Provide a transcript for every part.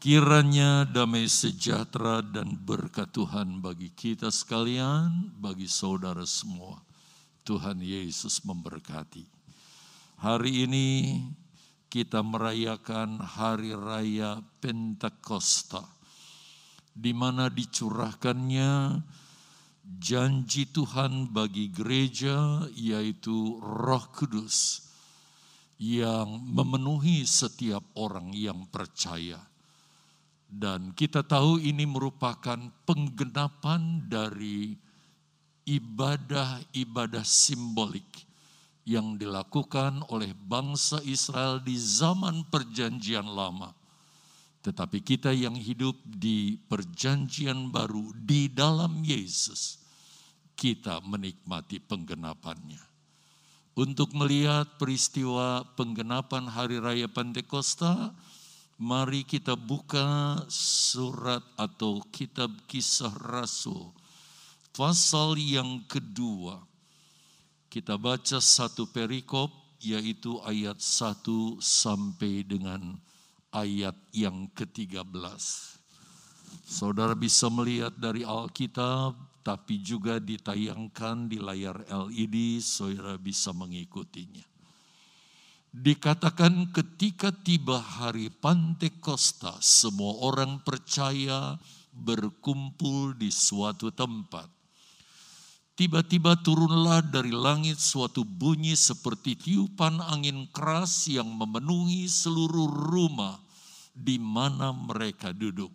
Kiranya damai sejahtera dan berkat Tuhan bagi kita sekalian, bagi saudara semua. Tuhan Yesus memberkati. Hari ini kita merayakan hari raya Pentakosta, di mana dicurahkannya janji Tuhan bagi gereja, yaitu Roh Kudus yang memenuhi setiap orang yang percaya dan kita tahu ini merupakan penggenapan dari ibadah-ibadah simbolik yang dilakukan oleh bangsa Israel di zaman Perjanjian Lama. Tetapi kita yang hidup di Perjanjian Baru di dalam Yesus, kita menikmati penggenapannya. Untuk melihat peristiwa penggenapan Hari Raya Pentakosta, Mari kita buka surat atau kitab kisah Rasul. Pasal yang kedua. Kita baca satu perikop yaitu ayat 1 sampai dengan ayat yang ke-13. Saudara bisa melihat dari Alkitab tapi juga ditayangkan di layar LED saudara bisa mengikutinya. Dikatakan ketika tiba hari Pantekosta, semua orang percaya berkumpul di suatu tempat. Tiba-tiba turunlah dari langit suatu bunyi seperti tiupan angin keras yang memenuhi seluruh rumah di mana mereka duduk.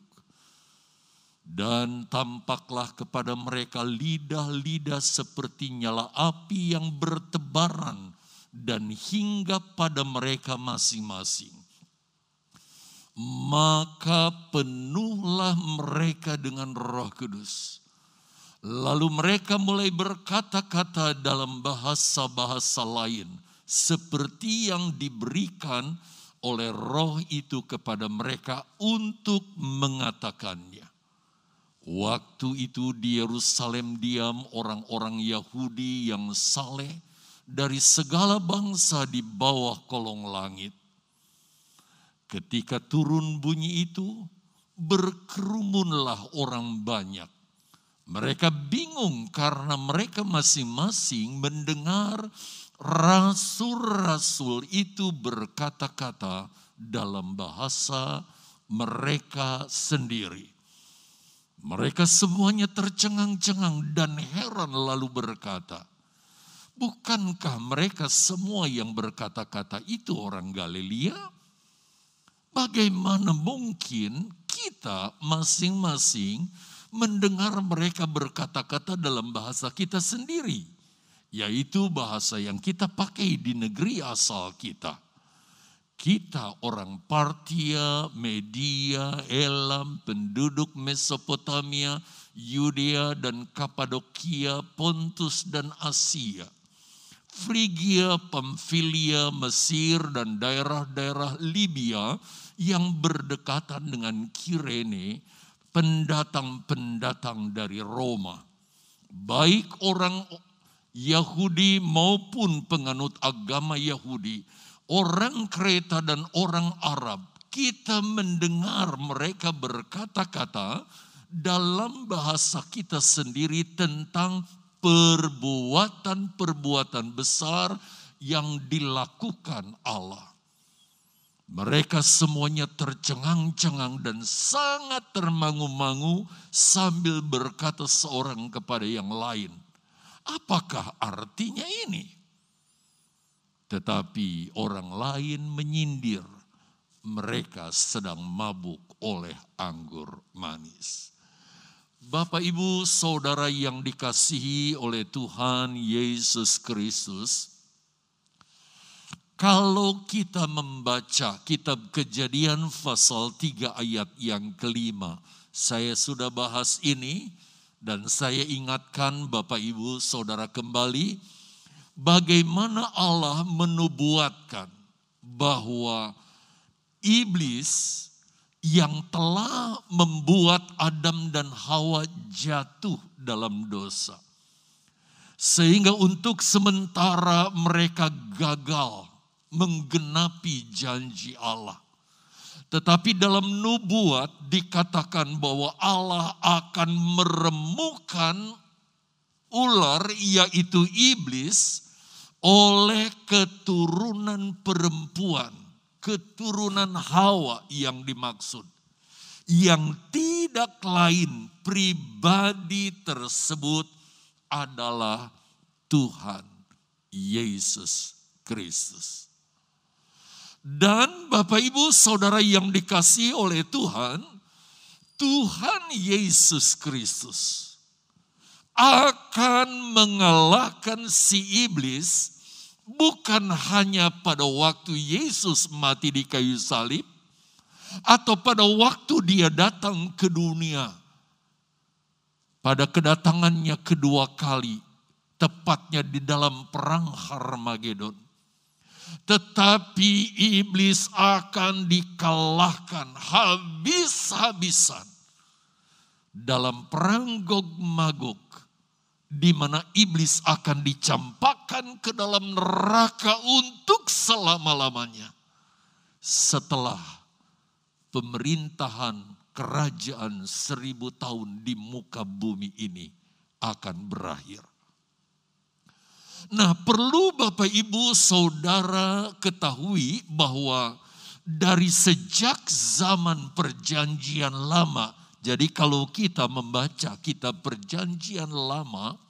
Dan tampaklah kepada mereka lidah-lidah seperti nyala api yang bertebaran dan hingga pada mereka masing-masing. Maka penuhlah mereka dengan roh kudus. Lalu mereka mulai berkata-kata dalam bahasa-bahasa lain. Seperti yang diberikan oleh roh itu kepada mereka untuk mengatakannya. Waktu itu di Yerusalem diam orang-orang Yahudi yang saleh dari segala bangsa di bawah kolong langit. Ketika turun bunyi itu, berkerumunlah orang banyak. Mereka bingung karena mereka masing-masing mendengar rasul-rasul itu berkata-kata dalam bahasa mereka sendiri. Mereka semuanya tercengang-cengang dan heran lalu berkata, Bukankah mereka semua yang berkata-kata itu orang Galilea? Bagaimana mungkin kita masing-masing mendengar mereka berkata-kata dalam bahasa kita sendiri, yaitu bahasa yang kita pakai di negeri asal kita. Kita orang Partia, Media, Elam, penduduk Mesopotamia, Yudea dan Kapadokia, Pontus dan Asia Frigia, Pamfilia, Mesir, dan daerah-daerah Libya yang berdekatan dengan Kirene, pendatang-pendatang dari Roma. Baik orang Yahudi maupun penganut agama Yahudi, orang Kreta dan orang Arab, kita mendengar mereka berkata-kata dalam bahasa kita sendiri tentang perbuatan-perbuatan besar yang dilakukan Allah. Mereka semuanya tercengang-cengang dan sangat termangu-mangu sambil berkata seorang kepada yang lain, "Apakah artinya ini?" Tetapi orang lain menyindir, mereka sedang mabuk oleh anggur manis. Bapak, ibu, saudara yang dikasihi oleh Tuhan Yesus Kristus, kalau kita membaca kitab Kejadian pasal 3 ayat yang kelima, saya sudah bahas ini dan saya ingatkan Bapak Ibu Saudara kembali bagaimana Allah menubuatkan bahwa iblis yang telah membuat Adam dan Hawa jatuh dalam dosa. Sehingga untuk sementara mereka gagal menggenapi janji Allah. Tetapi dalam nubuat dikatakan bahwa Allah akan meremukan ular yaitu iblis oleh keturunan perempuan, keturunan Hawa yang dimaksud. Yang tidak lain pribadi tersebut adalah Tuhan Yesus Kristus. Dan Bapak Ibu Saudara yang dikasih oleh Tuhan, Tuhan Yesus Kristus akan mengalahkan si iblis bukan hanya pada waktu Yesus mati di kayu salib atau pada waktu dia datang ke dunia. Pada kedatangannya kedua kali, tepatnya di dalam perang Harmagedon tetapi iblis akan dikalahkan habis-habisan dalam perang Gog Magog di mana iblis akan dicampakkan ke dalam neraka untuk selama-lamanya setelah pemerintahan kerajaan seribu tahun di muka bumi ini akan berakhir. Nah, perlu Bapak Ibu Saudara ketahui bahwa dari sejak zaman Perjanjian Lama, jadi kalau kita membaca kitab Perjanjian Lama,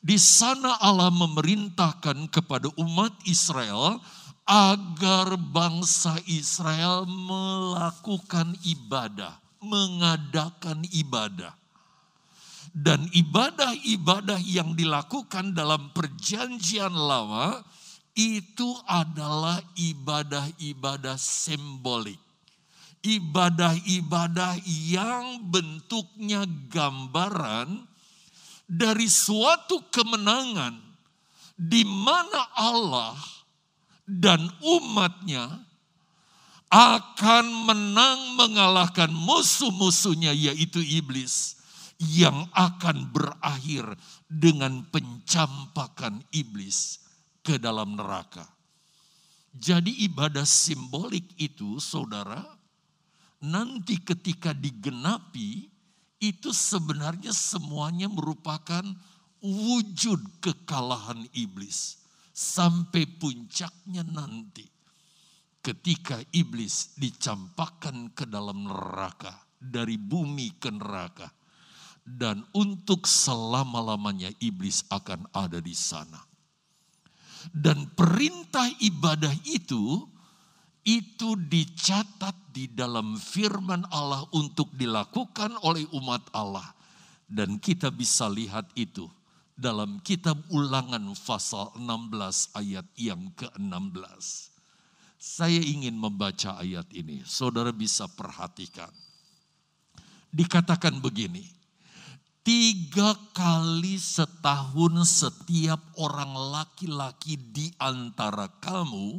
di sana Allah memerintahkan kepada umat Israel agar bangsa Israel melakukan ibadah, mengadakan ibadah. Dan ibadah-ibadah yang dilakukan dalam perjanjian lama itu adalah ibadah-ibadah simbolik. Ibadah-ibadah yang bentuknya gambaran dari suatu kemenangan di mana Allah dan umatnya akan menang mengalahkan musuh-musuhnya yaitu iblis yang akan berakhir dengan pencampakan iblis ke dalam neraka. Jadi ibadah simbolik itu saudara, nanti ketika digenapi, itu sebenarnya semuanya merupakan wujud kekalahan iblis. Sampai puncaknya nanti ketika iblis dicampakkan ke dalam neraka, dari bumi ke neraka dan untuk selama-lamanya iblis akan ada di sana. Dan perintah ibadah itu itu dicatat di dalam firman Allah untuk dilakukan oleh umat Allah dan kita bisa lihat itu dalam kitab Ulangan pasal 16 ayat yang ke-16. Saya ingin membaca ayat ini, saudara bisa perhatikan. Dikatakan begini, Tiga kali setahun setiap orang laki-laki di antara kamu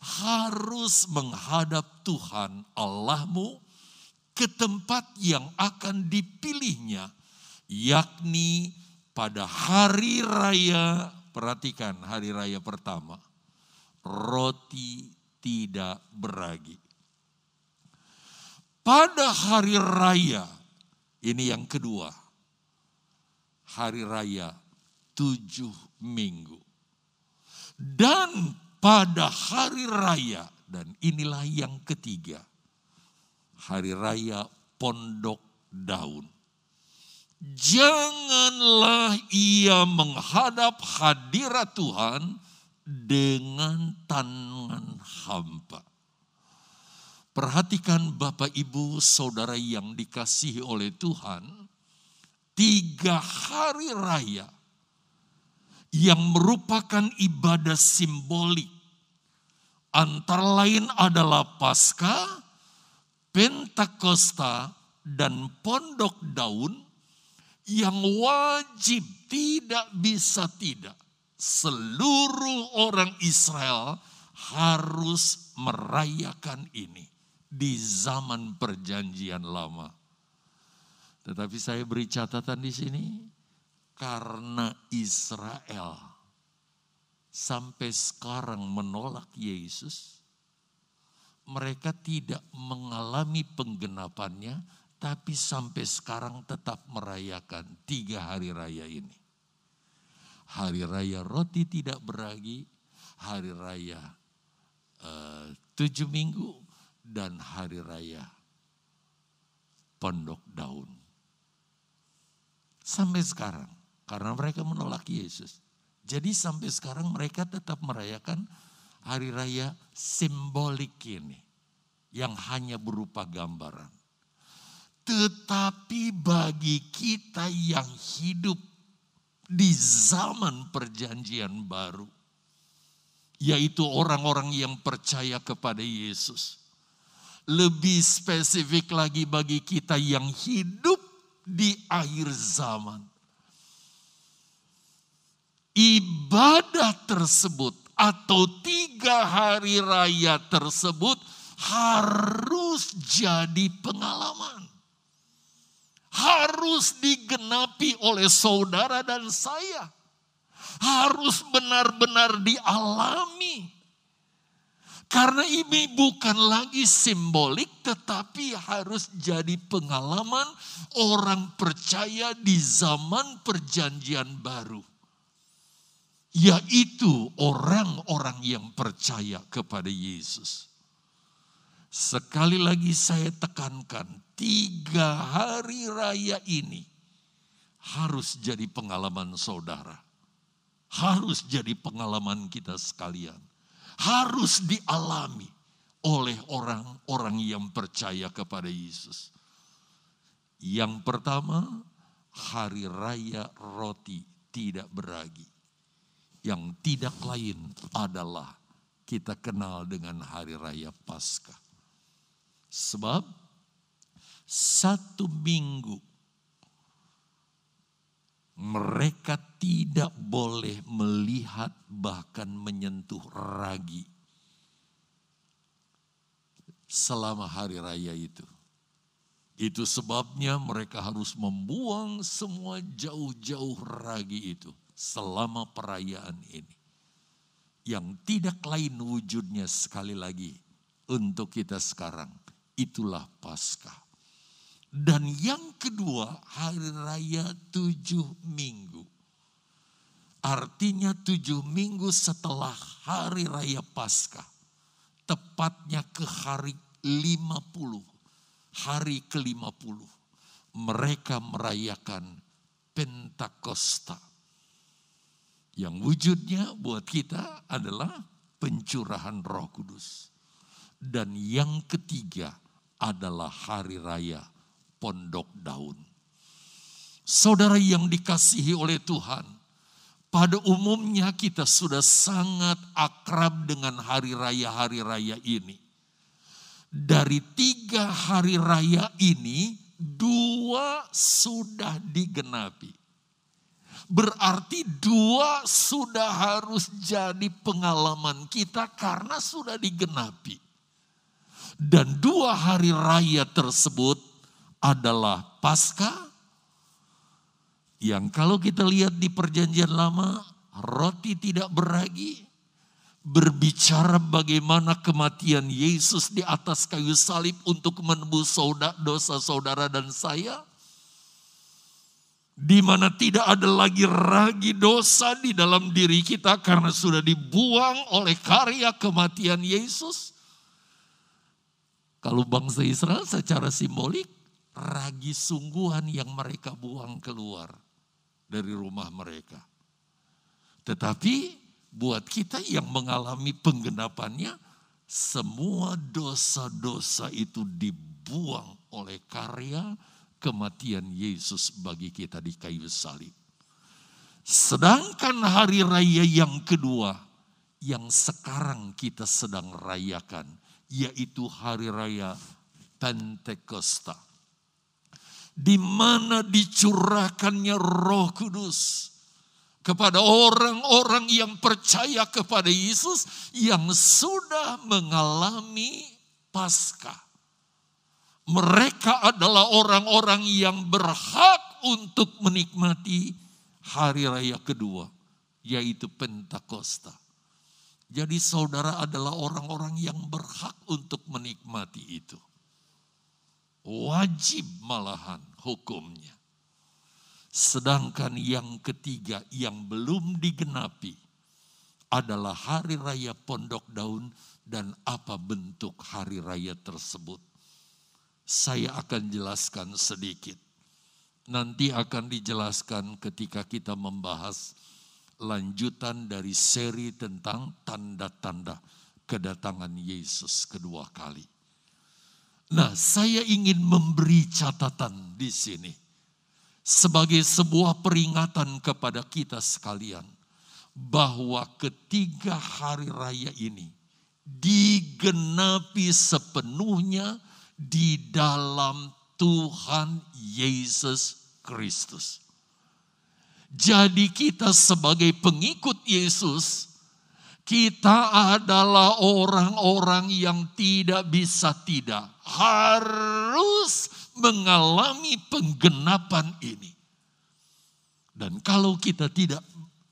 harus menghadap Tuhan Allahmu ke tempat yang akan dipilihnya, yakni pada hari raya, perhatikan hari raya pertama, roti tidak beragi. Pada hari raya, ini yang kedua, hari raya tujuh minggu. Dan pada hari raya, dan inilah yang ketiga, hari raya pondok daun. Janganlah ia menghadap hadirat Tuhan dengan tangan hampa. Perhatikan Bapak Ibu Saudara yang dikasihi oleh Tuhan tiga hari raya yang merupakan ibadah simbolik. Antara lain adalah Paskah, Pentakosta, dan Pondok Daun yang wajib tidak bisa tidak. Seluruh orang Israel harus merayakan ini di zaman perjanjian lama. Tetapi saya beri catatan di sini karena Israel sampai sekarang menolak Yesus, mereka tidak mengalami penggenapannya, tapi sampai sekarang tetap merayakan tiga hari raya ini. Hari raya roti tidak beragi, hari raya uh, tujuh minggu, dan hari raya pondok daun. Sampai sekarang, karena mereka menolak Yesus. Jadi sampai sekarang mereka tetap merayakan hari raya simbolik ini. Yang hanya berupa gambaran. Tetapi bagi kita yang hidup di zaman perjanjian baru, yaitu orang-orang yang percaya kepada Yesus. Lebih spesifik lagi bagi kita yang hidup di akhir zaman. Ibadah tersebut atau tiga hari raya tersebut harus jadi pengalaman harus digenapi oleh saudara dan saya. Harus benar-benar dialami. Karena ini bukan lagi simbolik tetapi harus jadi pengalaman orang percaya di zaman perjanjian baru. Yaitu orang-orang yang percaya kepada Yesus. Sekali lagi saya tekankan, tiga hari raya ini harus jadi pengalaman saudara. Harus jadi pengalaman kita sekalian. Harus dialami oleh orang-orang yang percaya kepada Yesus. Yang pertama, hari raya roti tidak beragi. Yang tidak lain adalah kita kenal dengan hari raya Paskah. Sebab satu minggu mereka tidak boleh melihat bahkan menyentuh ragi selama hari raya itu. Itu sebabnya mereka harus membuang semua jauh-jauh ragi itu selama perayaan ini. Yang tidak lain wujudnya sekali lagi untuk kita sekarang. Itulah Paskah. Dan yang kedua hari raya tujuh minggu. Artinya tujuh minggu setelah hari raya Paskah. Tepatnya ke hari lima puluh Hari ke lima puluh Mereka merayakan Pentakosta. Yang wujudnya buat kita adalah pencurahan roh kudus. Dan yang ketiga adalah hari raya pondok daun. Saudara yang dikasihi oleh Tuhan, pada umumnya kita sudah sangat akrab dengan hari raya-hari raya ini. Dari tiga hari raya ini, dua sudah digenapi. Berarti dua sudah harus jadi pengalaman kita karena sudah digenapi. Dan dua hari raya tersebut adalah Paskah yang kalau kita lihat di perjanjian lama roti tidak beragi berbicara bagaimana kematian Yesus di atas kayu salib untuk menebus dosa saudara dan saya di mana tidak ada lagi ragi dosa di dalam diri kita karena sudah dibuang oleh karya kematian Yesus. Kalau bangsa Israel secara simbolik ragi sungguhan yang mereka buang keluar dari rumah mereka. Tetapi buat kita yang mengalami penggenapannya, semua dosa-dosa itu dibuang oleh karya kematian Yesus bagi kita di kayu salib. Sedangkan hari raya yang kedua yang sekarang kita sedang rayakan, yaitu hari raya Pentakosta di mana dicurahkannya Roh Kudus kepada orang-orang yang percaya kepada Yesus yang sudah mengalami Paskah. Mereka adalah orang-orang yang berhak untuk menikmati hari raya kedua, yaitu Pentakosta. Jadi saudara adalah orang-orang yang berhak untuk menikmati itu. Wajib malahan hukumnya. Sedangkan yang ketiga yang belum digenapi adalah hari raya pondok daun dan apa bentuk hari raya tersebut. Saya akan jelaskan sedikit. Nanti akan dijelaskan ketika kita membahas lanjutan dari seri tentang tanda-tanda kedatangan Yesus kedua kali. Nah, saya ingin memberi catatan di sini sebagai sebuah peringatan kepada kita sekalian bahwa ketiga hari raya ini digenapi sepenuhnya di dalam Tuhan Yesus Kristus. Jadi kita sebagai pengikut Yesus, kita adalah orang-orang yang tidak bisa tidak. Harus mengalami penggenapan ini. Dan kalau kita tidak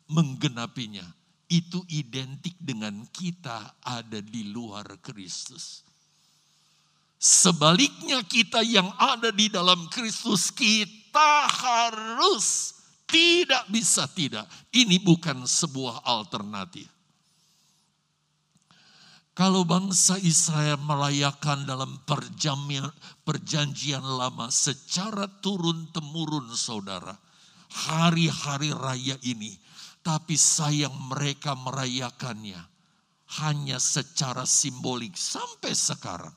menggenapinya, itu identik dengan kita ada di luar Kristus. Sebaliknya kita yang ada di dalam Kristus, kita harus tidak bisa tidak. Ini bukan sebuah alternatif. Kalau bangsa Israel merayakan dalam perjamian, perjanjian lama secara turun-temurun saudara. Hari-hari raya ini tapi sayang mereka merayakannya hanya secara simbolik sampai sekarang.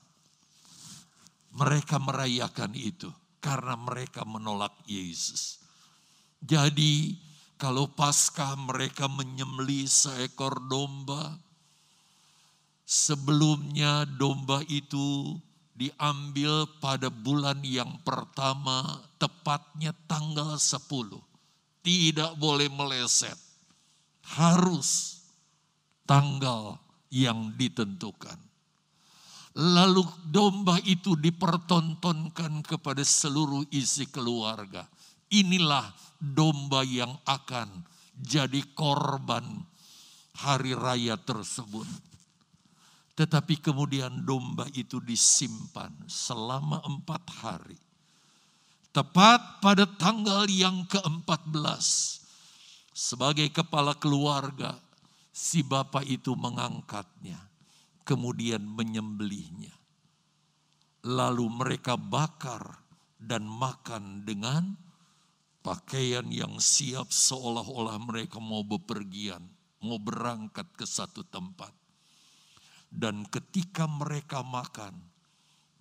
Mereka merayakan itu karena mereka menolak Yesus. Jadi kalau pasca mereka menyembeli seekor domba, sebelumnya domba itu diambil pada bulan yang pertama, tepatnya tanggal 10. Tidak boleh meleset harus tanggal yang ditentukan. Lalu domba itu dipertontonkan kepada seluruh isi keluarga. Inilah domba yang akan jadi korban hari raya tersebut. Tetapi kemudian domba itu disimpan selama empat hari. Tepat pada tanggal yang keempat belas sebagai kepala keluarga, si bapak itu mengangkatnya, kemudian menyembelihnya. Lalu mereka bakar dan makan dengan pakaian yang siap seolah-olah mereka mau bepergian, mau berangkat ke satu tempat. Dan ketika mereka makan,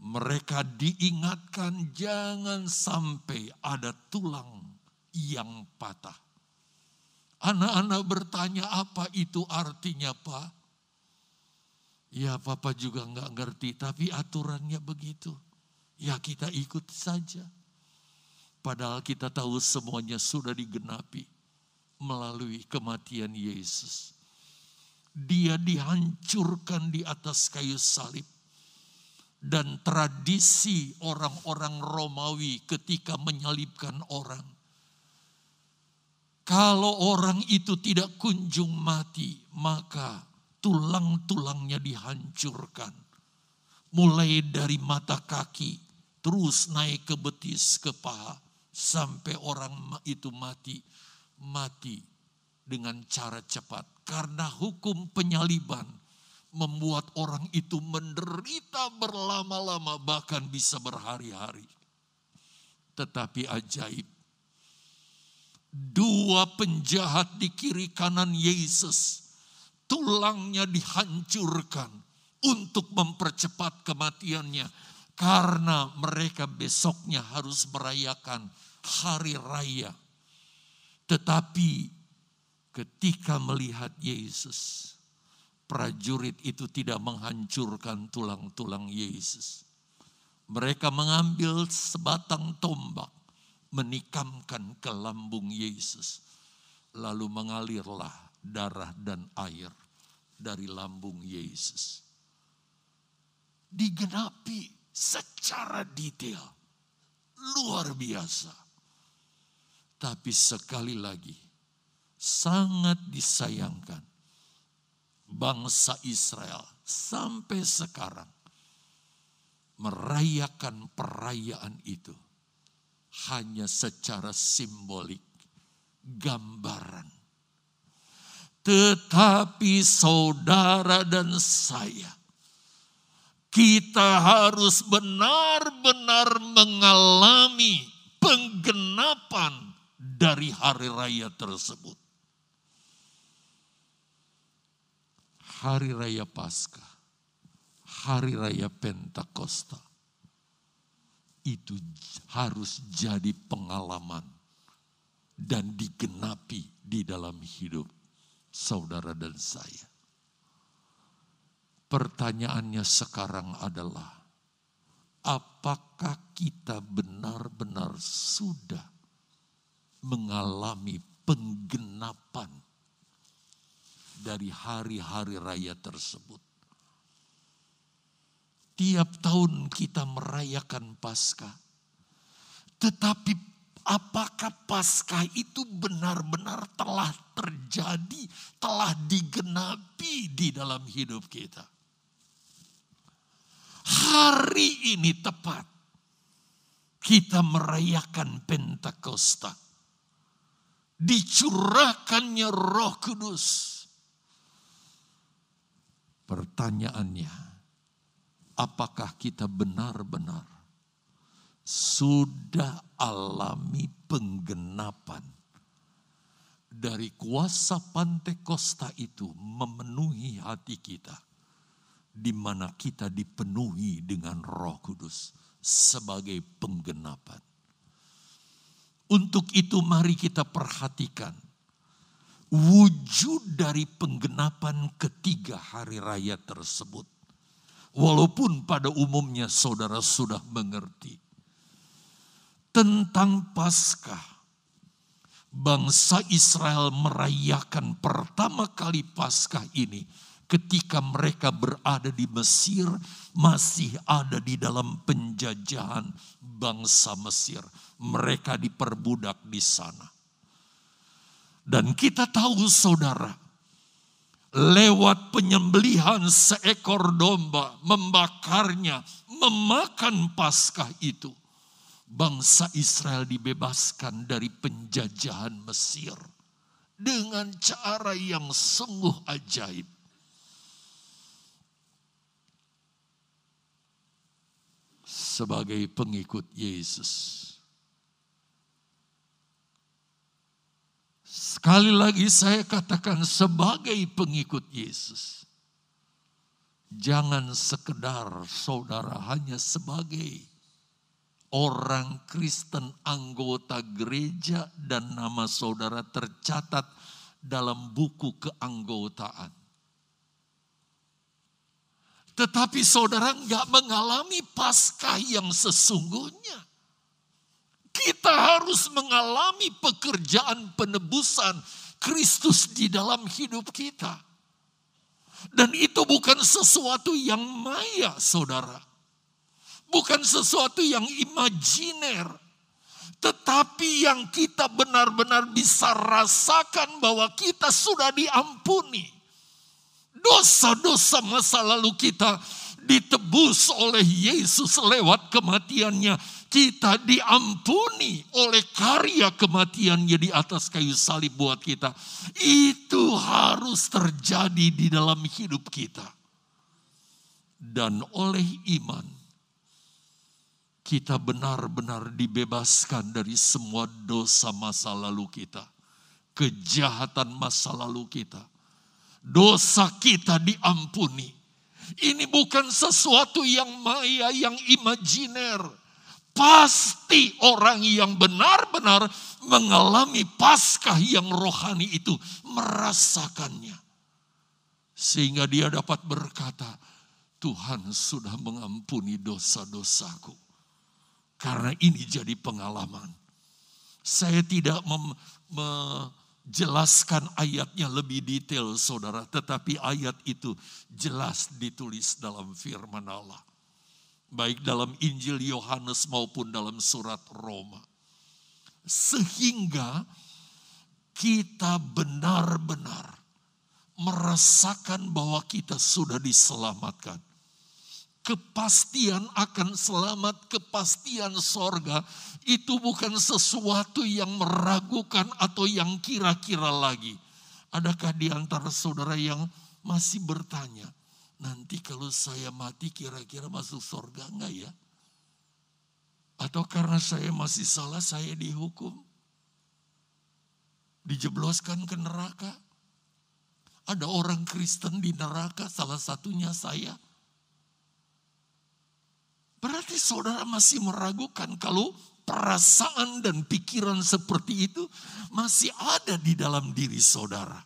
mereka diingatkan jangan sampai ada tulang yang patah. Anak-anak bertanya apa itu artinya Pak? Ya Papa juga nggak ngerti, tapi aturannya begitu. Ya kita ikut saja. Padahal kita tahu semuanya sudah digenapi melalui kematian Yesus. Dia dihancurkan di atas kayu salib. Dan tradisi orang-orang Romawi ketika menyalibkan orang kalau orang itu tidak kunjung mati, maka tulang-tulangnya dihancurkan. Mulai dari mata kaki, terus naik ke betis, ke paha, sampai orang itu mati. Mati dengan cara cepat. Karena hukum penyaliban membuat orang itu menderita berlama-lama, bahkan bisa berhari-hari. Tetapi ajaib, Dua penjahat di kiri kanan Yesus. Tulangnya dihancurkan untuk mempercepat kematiannya. Karena mereka besoknya harus merayakan hari raya. Tetapi ketika melihat Yesus, prajurit itu tidak menghancurkan tulang-tulang Yesus. Mereka mengambil sebatang tombak menikamkan ke lambung Yesus. Lalu mengalirlah darah dan air dari lambung Yesus. Digenapi secara detail. Luar biasa. Tapi sekali lagi, sangat disayangkan. bangsa Israel sampai sekarang merayakan perayaan itu hanya secara simbolik, gambaran. Tetapi saudara dan saya, kita harus benar-benar mengalami penggenapan dari hari raya tersebut. Hari raya Paskah, hari raya Pentakosta, itu harus jadi pengalaman dan digenapi di dalam hidup saudara dan saya. Pertanyaannya sekarang adalah, apakah kita benar-benar sudah mengalami penggenapan dari hari-hari raya tersebut? Tiap tahun kita merayakan Paskah, tetapi apakah Paskah itu benar-benar telah terjadi, telah digenapi di dalam hidup kita? Hari ini tepat kita merayakan Pentakosta. Dicurahkannya Roh Kudus. Pertanyaannya, apakah kita benar-benar sudah alami penggenapan dari kuasa Pantekosta itu memenuhi hati kita? di mana kita dipenuhi dengan Roh Kudus sebagai penggenapan. Untuk itu, mari kita perhatikan wujud dari penggenapan ketiga hari raya tersebut. Walaupun pada umumnya saudara sudah mengerti tentang Paskah, bangsa Israel merayakan pertama kali Paskah ini ketika mereka berada di Mesir, masih ada di dalam penjajahan bangsa Mesir. Mereka diperbudak di sana. Dan kita tahu saudara, lewat penyembelihan seekor domba, membakarnya, memakan Paskah itu, bangsa Israel dibebaskan dari penjajahan Mesir dengan cara yang sungguh ajaib. sebagai pengikut Yesus. Sekali lagi saya katakan sebagai pengikut Yesus. Jangan sekedar saudara hanya sebagai orang Kristen anggota gereja dan nama saudara tercatat dalam buku keanggotaan. Tetapi saudara nggak mengalami pasca yang sesungguhnya. Kita harus mengalami pekerjaan penebusan Kristus di dalam hidup kita. Dan itu bukan sesuatu yang maya, saudara. Bukan sesuatu yang imajiner. Tetapi yang kita benar-benar bisa rasakan bahwa kita sudah diampuni Dosa-dosa masa lalu kita ditebus oleh Yesus lewat kematiannya. Kita diampuni oleh karya kematiannya di atas kayu salib buat kita. Itu harus terjadi di dalam hidup kita. Dan oleh iman, kita benar-benar dibebaskan dari semua dosa masa lalu kita. Kejahatan masa lalu kita dosa kita diampuni. Ini bukan sesuatu yang maya, yang imajiner. Pasti orang yang benar-benar mengalami paskah yang rohani itu merasakannya. Sehingga dia dapat berkata, Tuhan sudah mengampuni dosa-dosaku. Karena ini jadi pengalaman. Saya tidak mem, me, jelaskan ayatnya lebih detail saudara. Tetapi ayat itu jelas ditulis dalam firman Allah. Baik dalam Injil Yohanes maupun dalam surat Roma. Sehingga kita benar-benar merasakan bahwa kita sudah diselamatkan. Kepastian akan selamat, kepastian sorga itu bukan sesuatu yang meragukan atau yang kira-kira lagi. Adakah di antara saudara yang masih bertanya, nanti kalau saya mati kira-kira masuk sorga enggak ya? Atau karena saya masih salah saya dihukum? Dijebloskan ke neraka? Ada orang Kristen di neraka, salah satunya saya. Berarti saudara masih meragukan kalau perasaan dan pikiran seperti itu masih ada di dalam diri saudara.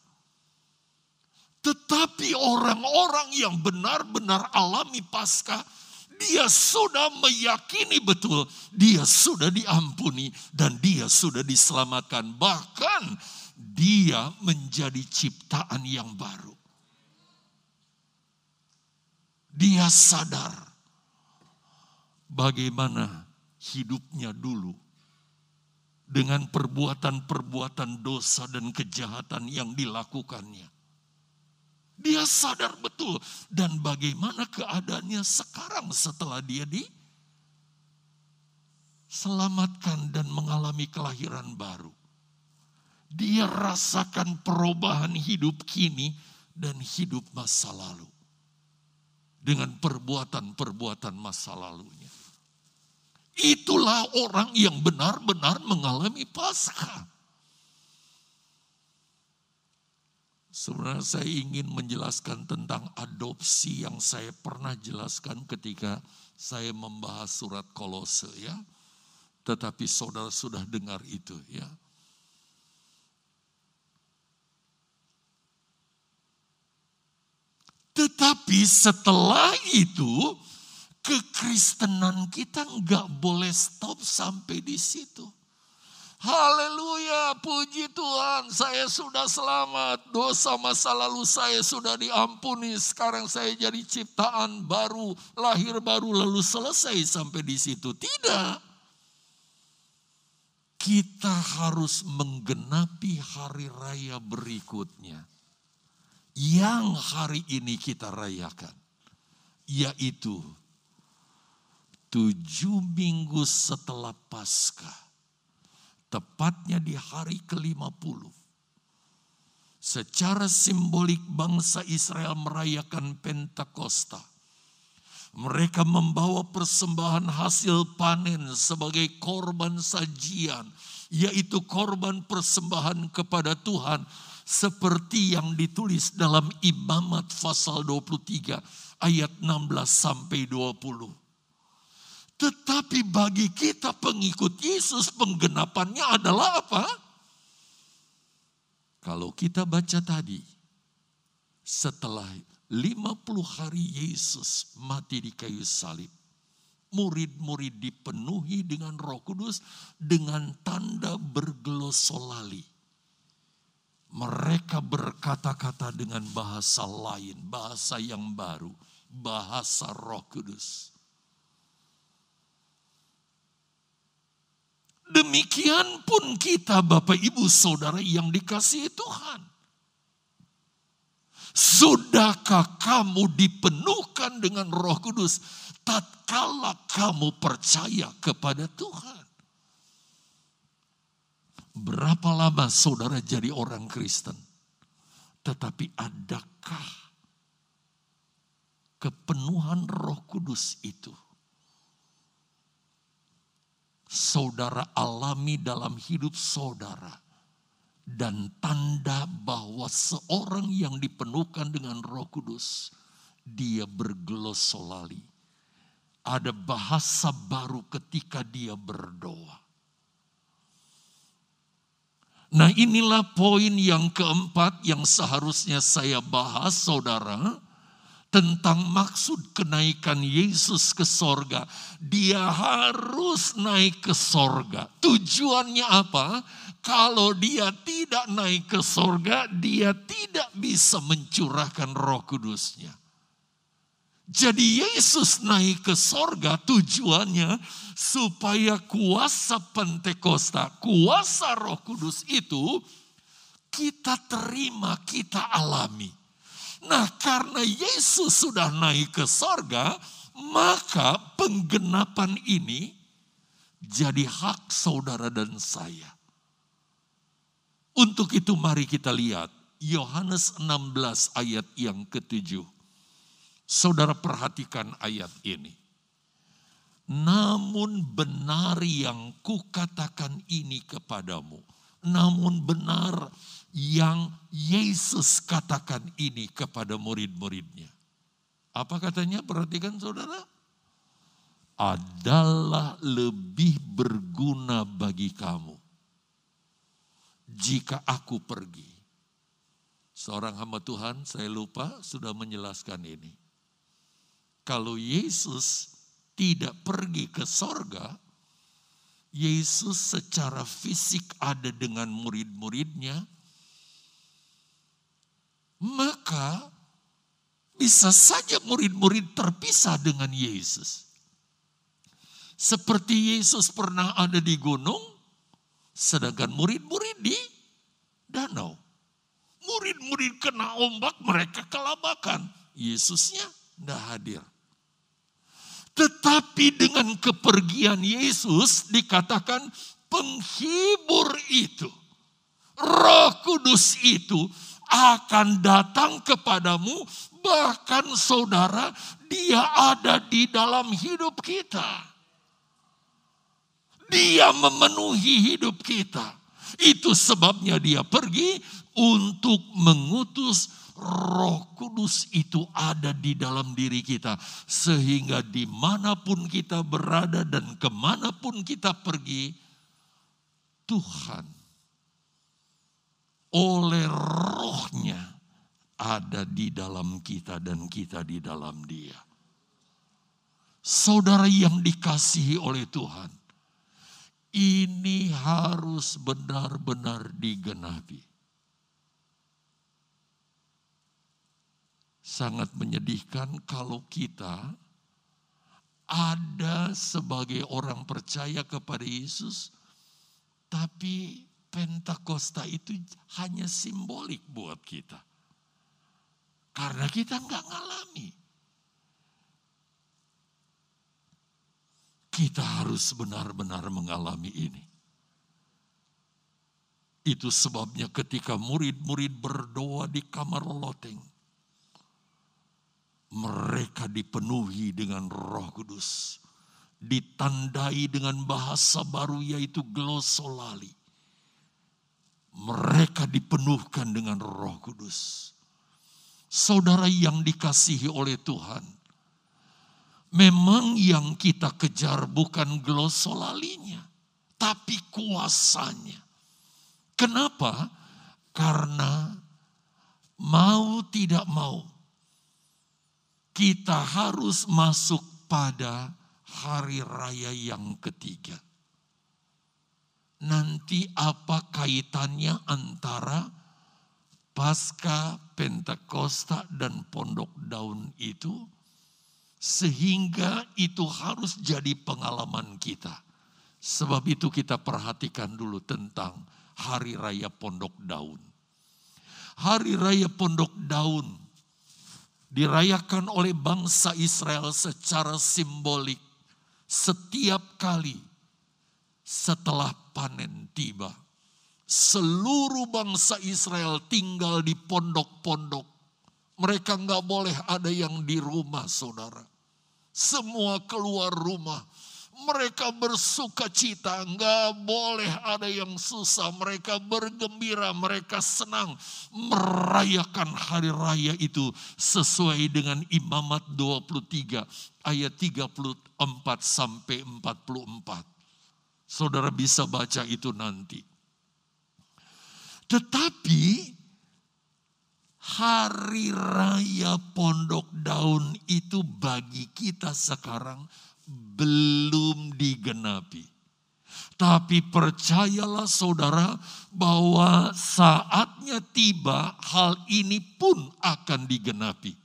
Tetapi orang-orang yang benar-benar alami pasca, dia sudah meyakini betul, dia sudah diampuni dan dia sudah diselamatkan. Bahkan dia menjadi ciptaan yang baru. Dia sadar bagaimana hidupnya dulu dengan perbuatan-perbuatan dosa dan kejahatan yang dilakukannya. Dia sadar betul dan bagaimana keadaannya sekarang setelah dia diselamatkan dan mengalami kelahiran baru. Dia rasakan perubahan hidup kini dan hidup masa lalu. Dengan perbuatan-perbuatan masa lalunya. Itulah orang yang benar-benar mengalami pasca. Sebenarnya saya ingin menjelaskan tentang adopsi yang saya pernah jelaskan ketika saya membahas surat kolose ya. Tetapi saudara sudah dengar itu ya. Tetapi setelah itu, kekristenan kita nggak boleh stop sampai di situ. Haleluya, puji Tuhan, saya sudah selamat. Dosa masa lalu saya sudah diampuni. Sekarang saya jadi ciptaan baru, lahir baru, lalu selesai sampai di situ. Tidak. Kita harus menggenapi hari raya berikutnya yang hari ini kita rayakan, yaitu tujuh minggu setelah Paskah, tepatnya di hari ke-50. Secara simbolik bangsa Israel merayakan Pentakosta. Mereka membawa persembahan hasil panen sebagai korban sajian, yaitu korban persembahan kepada Tuhan seperti yang ditulis dalam Imamat pasal 23 ayat 16 sampai 20. Tetapi bagi kita pengikut Yesus penggenapannya adalah apa? Kalau kita baca tadi, setelah 50 hari Yesus mati di kayu salib, murid-murid dipenuhi dengan roh kudus dengan tanda bergelosolali mereka berkata-kata dengan bahasa lain, bahasa yang baru, bahasa Roh Kudus. Demikian pun kita Bapak Ibu Saudara yang dikasihi Tuhan. Sudahkah kamu dipenuhkan dengan Roh Kudus tatkala kamu percaya kepada Tuhan? Berapa lama saudara jadi orang Kristen? Tetapi adakah kepenuhan roh kudus itu? Saudara alami dalam hidup saudara. Dan tanda bahwa seorang yang dipenuhkan dengan roh kudus, dia berglosolali. Ada bahasa baru ketika dia berdoa Nah inilah poin yang keempat yang seharusnya saya bahas saudara. Tentang maksud kenaikan Yesus ke sorga. Dia harus naik ke sorga. Tujuannya apa? Kalau dia tidak naik ke sorga, dia tidak bisa mencurahkan roh kudusnya. Jadi Yesus naik ke sorga tujuannya supaya kuasa Pentakosta, kuasa roh kudus itu kita terima, kita alami. Nah karena Yesus sudah naik ke sorga, maka penggenapan ini jadi hak saudara dan saya. Untuk itu mari kita lihat Yohanes 16 ayat yang ketujuh. Saudara perhatikan ayat ini. Namun benar yang kukatakan ini kepadamu. Namun benar yang Yesus katakan ini kepada murid-muridnya. Apa katanya? Perhatikan saudara. Adalah lebih berguna bagi kamu jika aku pergi. Seorang hamba Tuhan, saya lupa sudah menjelaskan ini. Kalau Yesus tidak pergi ke sorga, Yesus secara fisik ada dengan murid-muridnya, maka bisa saja murid-murid terpisah dengan Yesus. Seperti Yesus pernah ada di gunung, sedangkan murid-murid di danau. Murid-murid kena ombak, mereka kelabakan. Yesusnya tidak hadir. Tetapi dengan kepergian Yesus dikatakan penghibur itu, roh kudus itu akan datang kepadamu bahkan saudara dia ada di dalam hidup kita. Dia memenuhi hidup kita. Itu sebabnya dia pergi untuk mengutus roh kudus itu ada di dalam diri kita. Sehingga di mana pun kita berada dan ke mana pun kita pergi, Tuhan oleh rohnya ada di dalam kita dan kita di dalam dia. Saudara yang dikasihi oleh Tuhan, ini harus benar-benar digenapi. sangat menyedihkan kalau kita ada sebagai orang percaya kepada Yesus, tapi Pentakosta itu hanya simbolik buat kita. Karena kita nggak ngalami. Kita harus benar-benar mengalami ini. Itu sebabnya ketika murid-murid berdoa di kamar loteng, mereka dipenuhi dengan roh kudus. Ditandai dengan bahasa baru yaitu glosolali. Mereka dipenuhkan dengan roh kudus. Saudara yang dikasihi oleh Tuhan. Memang yang kita kejar bukan glosolalinya. Tapi kuasanya. Kenapa? Karena mau tidak mau kita harus masuk pada hari raya yang ketiga. Nanti apa kaitannya antara pasca Pentakosta dan Pondok Daun itu? Sehingga itu harus jadi pengalaman kita. Sebab itu kita perhatikan dulu tentang Hari Raya Pondok Daun. Hari Raya Pondok Daun dirayakan oleh bangsa Israel secara simbolik setiap kali setelah panen tiba. Seluruh bangsa Israel tinggal di pondok-pondok. Mereka nggak boleh ada yang di rumah saudara. Semua keluar rumah mereka bersuka cita, nggak boleh ada yang susah. Mereka bergembira, mereka senang merayakan hari raya itu sesuai dengan imamat 23 ayat 34 sampai 44. Saudara bisa baca itu nanti. Tetapi hari raya pondok daun itu bagi kita sekarang belum digenapi. Tapi percayalah saudara bahwa saatnya tiba hal ini pun akan digenapi.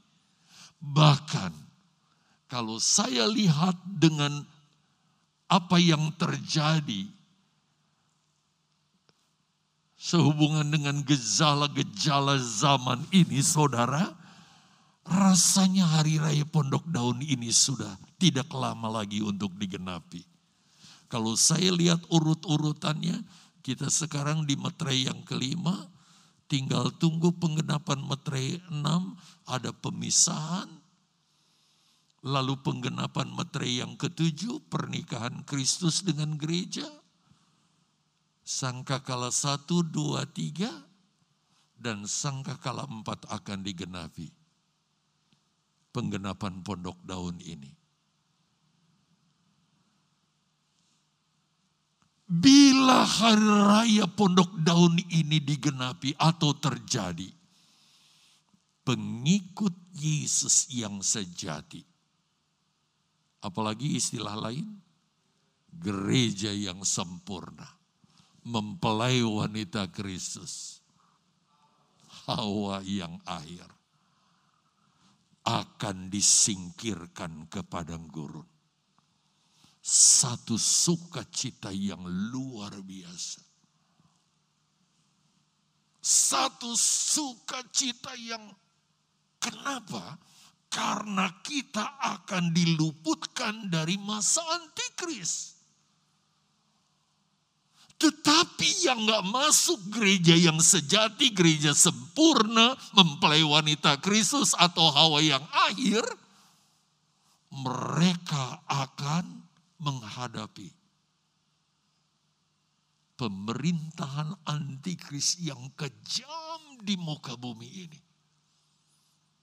Bahkan kalau saya lihat dengan apa yang terjadi sehubungan dengan gejala-gejala zaman ini saudara, Rasanya hari raya pondok daun ini sudah tidak lama lagi untuk digenapi. Kalau saya lihat urut-urutannya, kita sekarang di metre yang kelima, tinggal tunggu penggenapan metre enam, ada pemisahan, lalu penggenapan metre yang ketujuh, pernikahan Kristus dengan gereja, sangkakala satu, dua, tiga, dan sangkakala empat akan digenapi penggenapan pondok daun ini. Bila hari raya pondok daun ini digenapi atau terjadi, pengikut Yesus yang sejati, apalagi istilah lain, gereja yang sempurna, mempelai wanita Kristus, Hawa yang akhir akan disingkirkan ke padang gurun. Satu sukacita yang luar biasa. Satu sukacita yang kenapa? Karena kita akan diluputkan dari masa antikris. Tetapi yang gak masuk gereja yang sejati, gereja sempurna, mempelai wanita Kristus atau Hawa yang akhir, mereka akan menghadapi pemerintahan antikris yang kejam di muka bumi ini.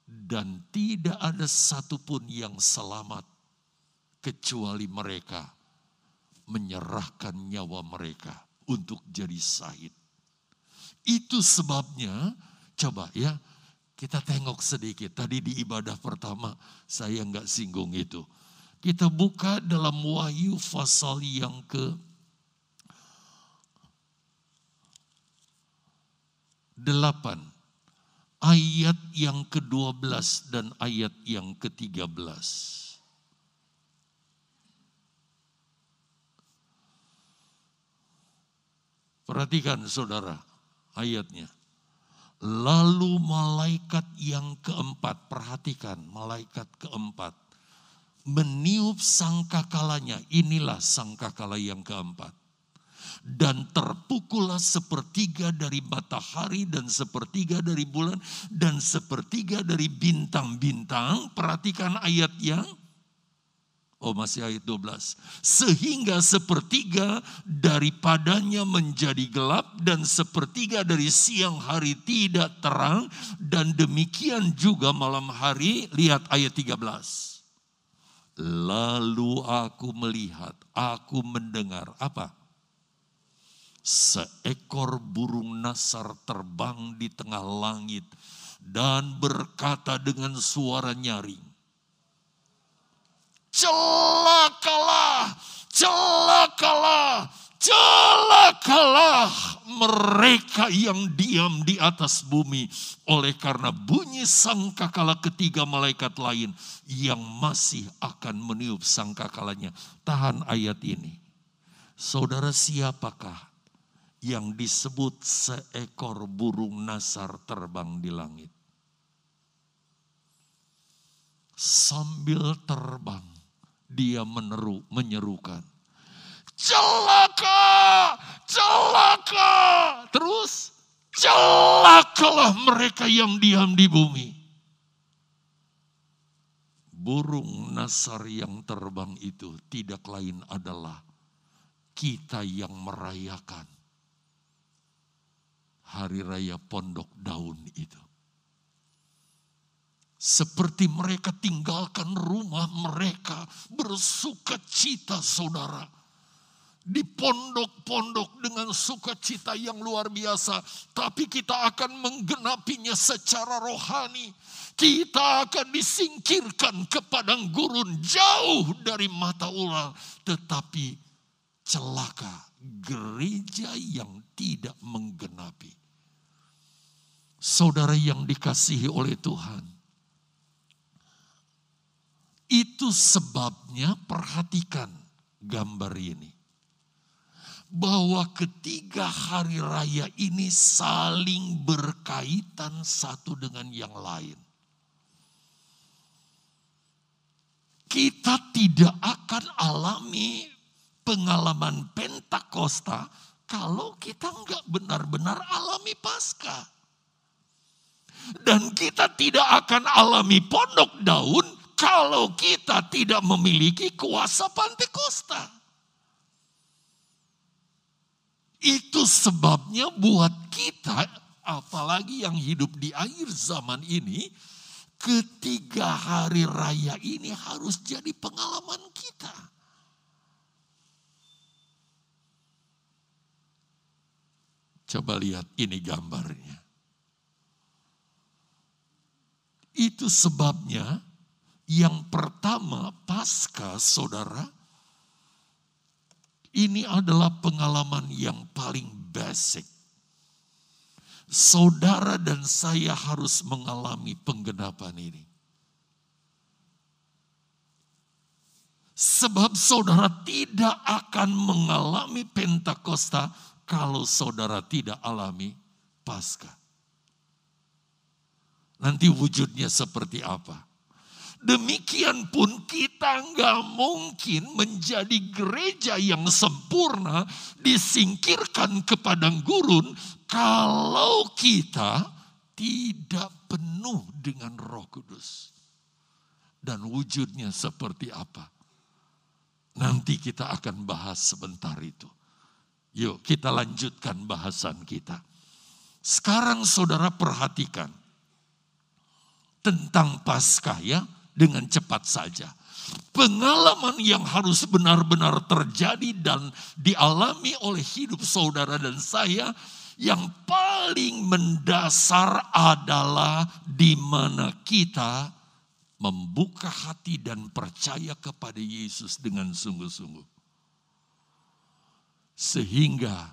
Dan tidak ada satupun yang selamat kecuali mereka menyerahkan nyawa mereka untuk jadi sahid. Itu sebabnya, coba ya, kita tengok sedikit. Tadi di ibadah pertama saya nggak singgung itu. Kita buka dalam Wahyu pasal yang ke 8 ayat yang ke-12 dan ayat yang ke-13. Perhatikan saudara ayatnya. Lalu malaikat yang keempat, perhatikan malaikat keempat. Meniup sangkakalanya, inilah sangkakala yang keempat. Dan terpukullah sepertiga dari matahari dan sepertiga dari bulan dan sepertiga dari bintang-bintang. Perhatikan ayat yang Oh masih ayat 12. Sehingga sepertiga daripadanya menjadi gelap dan sepertiga dari siang hari tidak terang. Dan demikian juga malam hari, lihat ayat 13. Lalu aku melihat, aku mendengar apa? Seekor burung nasar terbang di tengah langit dan berkata dengan suara nyaring celakalah, celakalah, celakalah mereka yang diam di atas bumi oleh karena bunyi sangkakala ketiga malaikat lain yang masih akan meniup sangkakalanya. Tahan ayat ini. Saudara siapakah yang disebut seekor burung nasar terbang di langit? Sambil terbang, dia meneru, menyerukan. Celaka, celaka. Terus, celakalah mereka yang diam di bumi. Burung nasar yang terbang itu tidak lain adalah kita yang merayakan hari raya pondok daun itu. Seperti mereka tinggalkan rumah mereka bersuka cita saudara. Di pondok-pondok dengan sukacita yang luar biasa. Tapi kita akan menggenapinya secara rohani. Kita akan disingkirkan ke padang gurun jauh dari mata ular. Tetapi celaka gereja yang tidak menggenapi. Saudara yang dikasihi oleh Tuhan itu sebabnya perhatikan gambar ini. Bahwa ketiga hari raya ini saling berkaitan satu dengan yang lain. kita tidak akan alami pengalaman Pentakosta kalau kita nggak benar-benar alami Paskah. Dan kita tidak akan alami pondok daun kalau kita tidak memiliki kuasa Pentakosta. Itu sebabnya buat kita, apalagi yang hidup di akhir zaman ini, ketiga hari raya ini harus jadi pengalaman kita. Coba lihat ini gambarnya. Itu sebabnya yang pertama pasca saudara ini adalah pengalaman yang paling basic. Saudara dan saya harus mengalami penggenapan ini. Sebab saudara tidak akan mengalami Pentakosta kalau saudara tidak alami Paskah. Nanti wujudnya seperti apa? Demikian pun kita nggak mungkin menjadi gereja yang sempurna disingkirkan ke padang gurun kalau kita tidak penuh dengan roh kudus. Dan wujudnya seperti apa? Nanti kita akan bahas sebentar itu. Yuk kita lanjutkan bahasan kita. Sekarang saudara perhatikan tentang Paskah ya dengan cepat saja. Pengalaman yang harus benar-benar terjadi dan dialami oleh hidup saudara dan saya yang paling mendasar adalah di mana kita membuka hati dan percaya kepada Yesus dengan sungguh-sungguh. Sehingga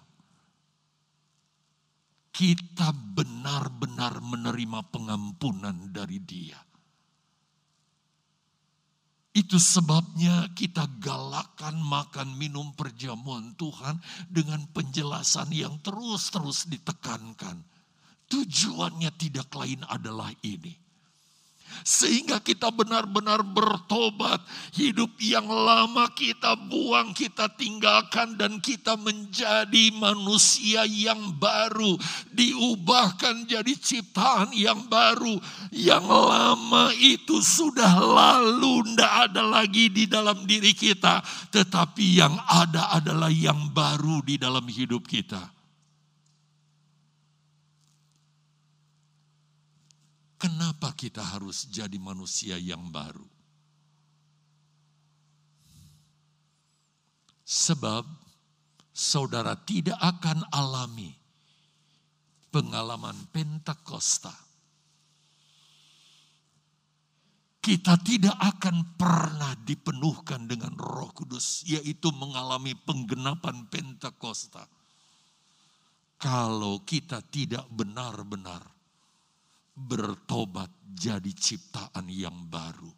kita benar-benar menerima pengampunan dari Dia itu sebabnya kita galakan makan minum perjamuan Tuhan dengan penjelasan yang terus-terus ditekankan. Tujuannya tidak lain adalah ini sehingga kita benar-benar bertobat. Hidup yang lama kita buang, kita tinggalkan dan kita menjadi manusia yang baru. Diubahkan jadi ciptaan yang baru. Yang lama itu sudah lalu, tidak ada lagi di dalam diri kita. Tetapi yang ada adalah yang baru di dalam hidup kita. Kenapa kita harus jadi manusia yang baru? Sebab saudara tidak akan alami pengalaman Pentakosta. Kita tidak akan pernah dipenuhkan dengan Roh Kudus, yaitu mengalami penggenapan Pentakosta. Kalau kita tidak benar-benar bertobat jadi ciptaan yang baru.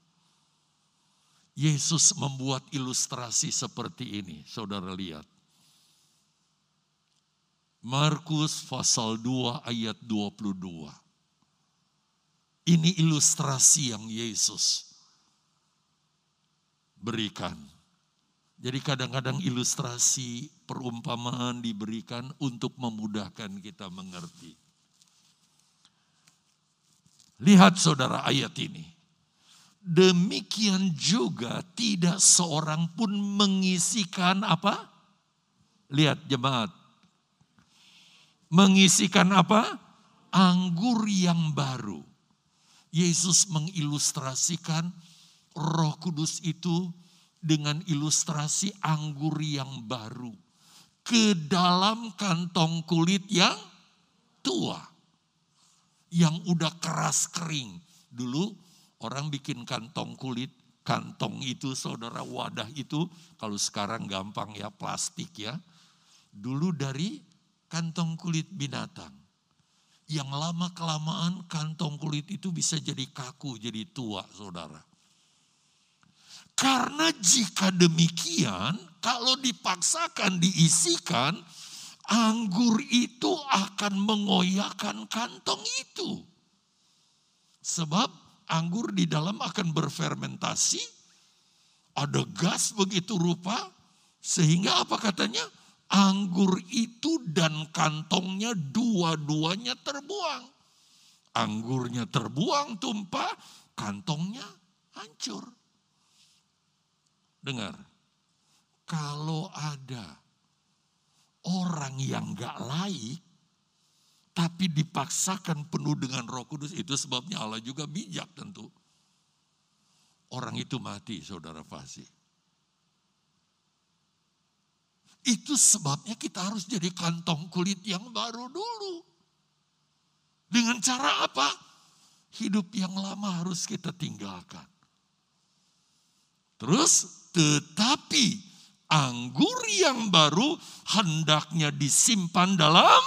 Yesus membuat ilustrasi seperti ini, saudara lihat. Markus pasal 2 ayat 22. Ini ilustrasi yang Yesus berikan. Jadi kadang-kadang ilustrasi perumpamaan diberikan untuk memudahkan kita mengerti. Lihat saudara ayat ini. Demikian juga tidak seorang pun mengisikan apa? Lihat jemaat. Mengisikan apa? Anggur yang baru. Yesus mengilustrasikan roh kudus itu dengan ilustrasi anggur yang baru. Ke dalam kantong kulit yang tua yang udah keras kering. Dulu orang bikin kantong kulit, kantong itu saudara wadah itu kalau sekarang gampang ya plastik ya. Dulu dari kantong kulit binatang. Yang lama kelamaan kantong kulit itu bisa jadi kaku, jadi tua saudara. Karena jika demikian, kalau dipaksakan diisikan, anggur itu akan mengoyakkan kantong itu. Sebab anggur di dalam akan berfermentasi ada gas begitu rupa, sehingga apa katanya? Anggur itu dan kantongnya dua-duanya terbuang. Anggurnya terbuang tumpah, kantongnya hancur. Dengar, kalau ada orang yang gak laik, tapi dipaksakan penuh dengan roh kudus, itu sebabnya Allah juga bijak tentu. Orang itu mati, saudara Fasi. Itu sebabnya kita harus jadi kantong kulit yang baru dulu. Dengan cara apa? Hidup yang lama harus kita tinggalkan. Terus, tetapi anggur yang baru hendaknya disimpan dalam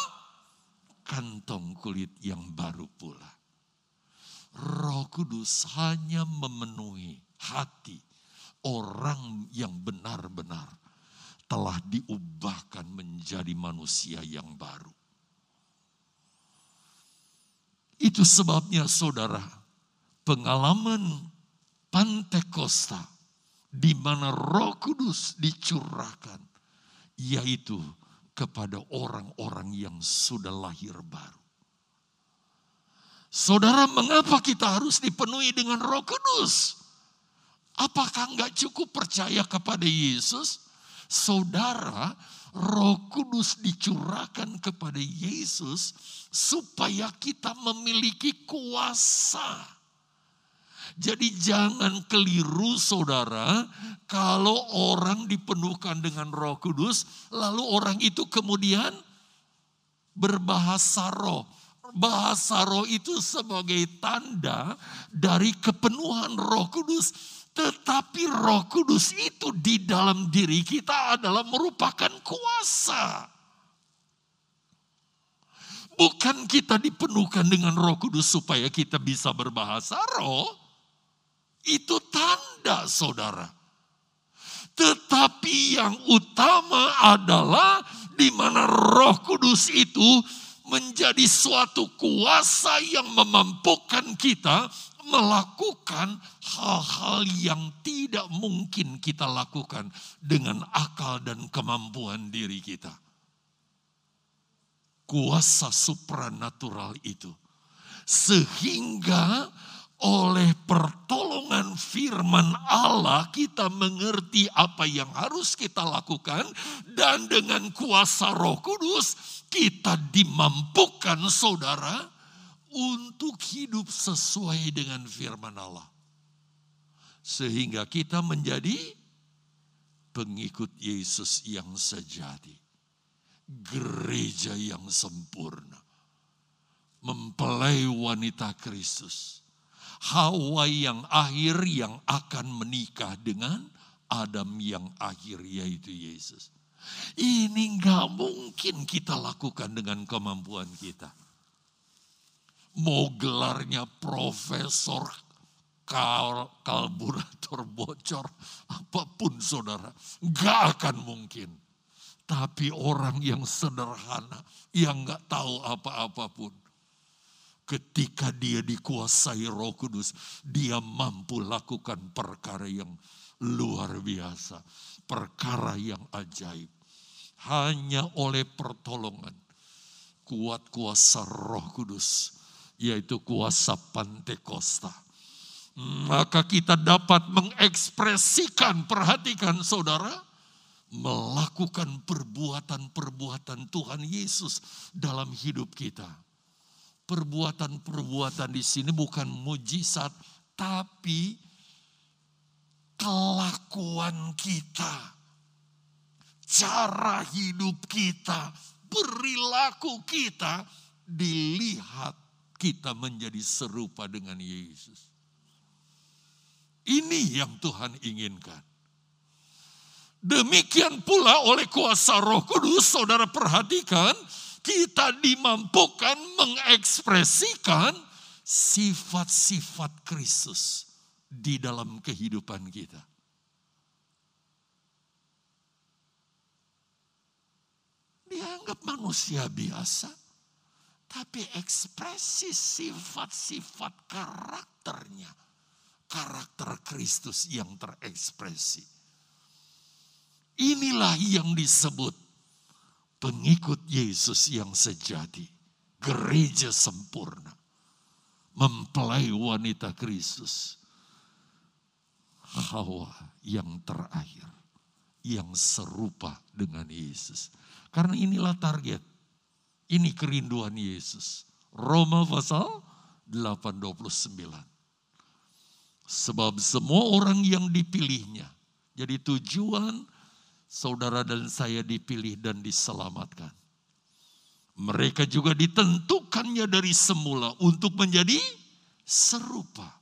kantong kulit yang baru pula. Roh Kudus hanya memenuhi hati orang yang benar-benar telah diubahkan menjadi manusia yang baru. Itu sebabnya saudara, pengalaman Pantekosta di mana Roh Kudus dicurahkan, yaitu kepada orang-orang yang sudah lahir baru. Saudara, mengapa kita harus dipenuhi dengan Roh Kudus? Apakah enggak cukup percaya kepada Yesus? Saudara, Roh Kudus dicurahkan kepada Yesus supaya kita memiliki kuasa jadi jangan keliru saudara, kalau orang dipenuhkan dengan roh kudus, lalu orang itu kemudian berbahasa roh. Bahasa roh itu sebagai tanda dari kepenuhan roh kudus. Tetapi roh kudus itu di dalam diri kita adalah merupakan kuasa. Bukan kita dipenuhkan dengan roh kudus supaya kita bisa berbahasa roh itu tanda saudara. Tetapi yang utama adalah di mana Roh Kudus itu menjadi suatu kuasa yang memampukan kita melakukan hal-hal yang tidak mungkin kita lakukan dengan akal dan kemampuan diri kita. Kuasa supranatural itu. Sehingga oleh pertolongan firman Allah kita mengerti apa yang harus kita lakukan dan dengan kuasa Roh Kudus kita dimampukan saudara untuk hidup sesuai dengan firman Allah. Sehingga kita menjadi pengikut Yesus yang sejati. Gereja yang sempurna. Mempelai wanita Kristus Hawa yang akhir yang akan menikah dengan Adam yang akhir yaitu Yesus. Ini nggak mungkin kita lakukan dengan kemampuan kita. Mau gelarnya profesor, kal kalburator bocor, apa pun saudara. Nggak akan mungkin. Tapi orang yang sederhana, yang nggak tahu apa-apapun ketika dia dikuasai roh kudus, dia mampu lakukan perkara yang luar biasa. Perkara yang ajaib. Hanya oleh pertolongan kuat kuasa roh kudus, yaitu kuasa Pantekosta. Maka kita dapat mengekspresikan, perhatikan saudara, melakukan perbuatan-perbuatan Tuhan Yesus dalam hidup kita perbuatan-perbuatan di sini bukan mujizat, tapi kelakuan kita, cara hidup kita, perilaku kita dilihat kita menjadi serupa dengan Yesus. Ini yang Tuhan inginkan. Demikian pula oleh kuasa Roh Kudus, saudara perhatikan, kita dimampukan mengekspresikan sifat-sifat Kristus di dalam kehidupan kita. Dianggap manusia biasa, tapi ekspresi sifat-sifat karakternya karakter Kristus yang terekspresi. Inilah yang disebut pengikut Yesus yang sejati, gereja sempurna, mempelai wanita Kristus, Hawa yang terakhir, yang serupa dengan Yesus. Karena inilah target, ini kerinduan Yesus. Roma pasal 829. Sebab semua orang yang dipilihnya. Jadi tujuan saudara dan saya dipilih dan diselamatkan. Mereka juga ditentukannya dari semula untuk menjadi serupa.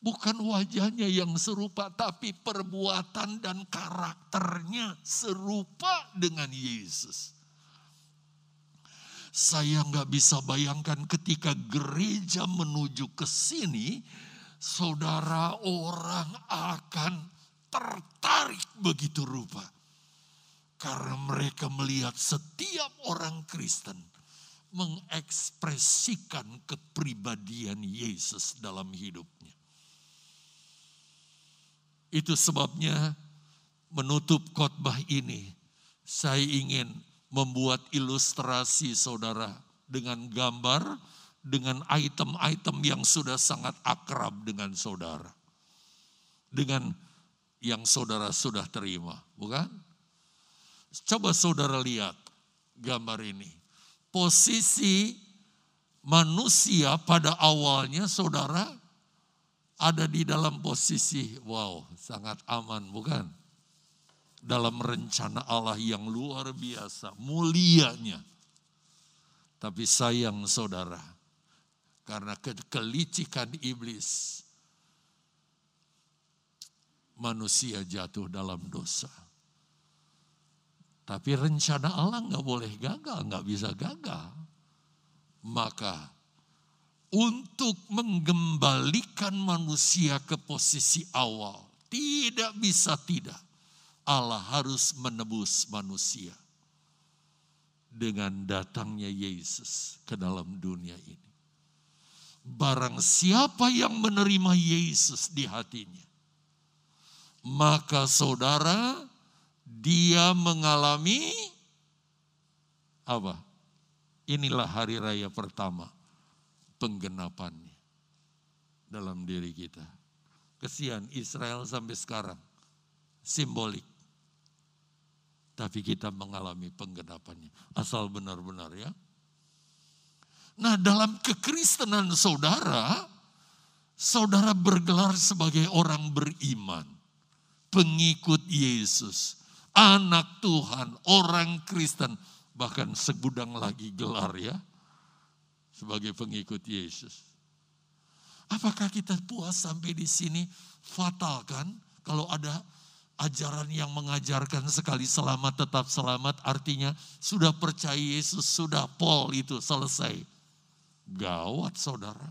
Bukan wajahnya yang serupa, tapi perbuatan dan karakternya serupa dengan Yesus. Saya nggak bisa bayangkan ketika gereja menuju ke sini, saudara orang akan tertarik begitu rupa. Karena mereka melihat setiap orang Kristen mengekspresikan kepribadian Yesus dalam hidupnya. Itu sebabnya menutup khotbah ini, saya ingin membuat ilustrasi saudara dengan gambar, dengan item-item yang sudah sangat akrab dengan saudara. Dengan yang saudara sudah terima, bukan? Coba saudara lihat gambar ini. Posisi manusia pada awalnya saudara ada di dalam posisi wow, sangat aman, bukan? dalam rencana Allah yang luar biasa, mulianya. Tapi sayang saudara, karena kelicikan iblis, manusia jatuh dalam dosa. Tapi rencana Allah nggak boleh gagal, nggak bisa gagal. Maka untuk menggembalikan manusia ke posisi awal, tidak bisa tidak Allah harus menebus manusia dengan datangnya Yesus ke dalam dunia ini. Barang siapa yang menerima Yesus di hatinya, maka saudara, dia mengalami apa? Inilah hari raya pertama penggenapannya dalam diri kita. Kesian Israel sampai sekarang simbolik tapi kita mengalami penggenapannya. Asal benar-benar ya. Nah dalam kekristenan saudara, saudara bergelar sebagai orang beriman. Pengikut Yesus, anak Tuhan, orang Kristen. Bahkan segudang lagi gelar ya. Sebagai pengikut Yesus. Apakah kita puas sampai di sini? Fatal kan? Kalau ada ajaran yang mengajarkan sekali selamat tetap selamat artinya sudah percaya Yesus sudah pol itu selesai. Gawat saudara.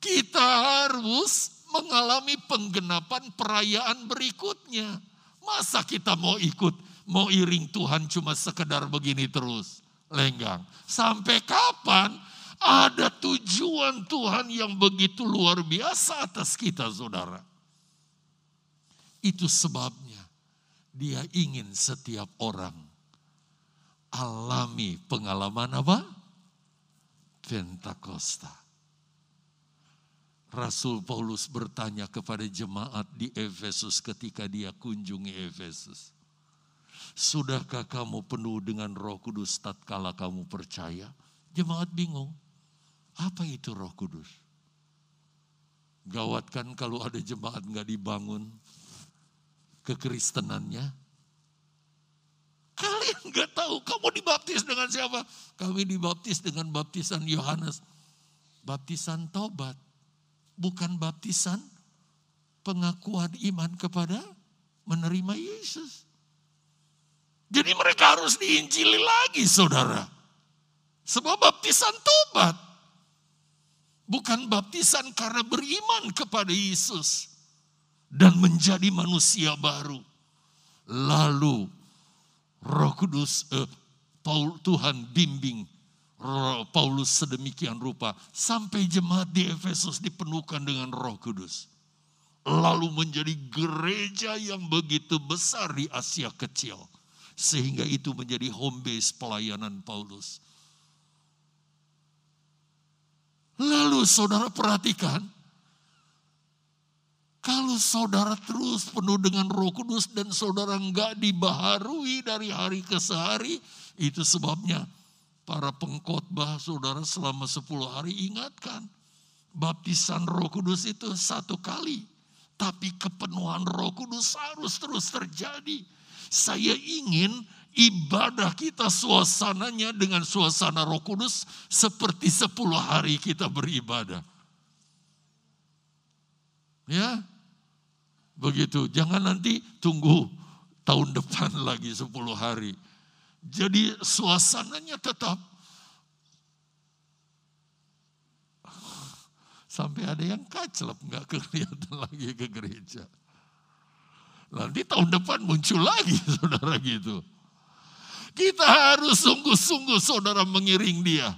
Kita harus mengalami penggenapan perayaan berikutnya. Masa kita mau ikut, mau iring Tuhan cuma sekedar begini terus. Lenggang. Sampai kapan ada tujuan Tuhan yang begitu luar biasa atas kita saudara. Itu sebabnya dia ingin setiap orang alami pengalaman apa? Pentakosta. Rasul Paulus bertanya kepada jemaat di Efesus ketika dia kunjungi Efesus. Sudahkah kamu penuh dengan roh kudus tatkala kamu percaya? Jemaat bingung. Apa itu roh kudus? Gawat kan kalau ada jemaat nggak dibangun, kekristenannya. Kalian nggak tahu kamu dibaptis dengan siapa? Kami dibaptis dengan baptisan Yohanes. Baptisan tobat. Bukan baptisan pengakuan iman kepada menerima Yesus. Jadi mereka harus diinjili lagi saudara. Sebab baptisan tobat. Bukan baptisan karena beriman kepada Yesus dan menjadi manusia baru. Lalu Roh Kudus eh, Paul Tuhan bimbing Paulus sedemikian rupa sampai jemaat di Efesus dipenuhkan dengan Roh Kudus. Lalu menjadi gereja yang begitu besar di Asia Kecil. Sehingga itu menjadi home base pelayanan Paulus. Lalu saudara perhatikan, kalau saudara terus penuh dengan roh kudus dan saudara enggak dibaharui dari hari ke sehari, itu sebabnya para pengkhotbah saudara selama 10 hari ingatkan. Baptisan roh kudus itu satu kali. Tapi kepenuhan roh kudus harus terus terjadi. Saya ingin ibadah kita suasananya dengan suasana roh kudus seperti 10 hari kita beribadah. Ya, begitu. Jangan nanti tunggu tahun depan lagi 10 hari. Jadi suasananya tetap sampai ada yang kaclep nggak kelihatan lagi ke gereja. Nanti tahun depan muncul lagi saudara gitu. Kita harus sungguh-sungguh saudara mengiring dia.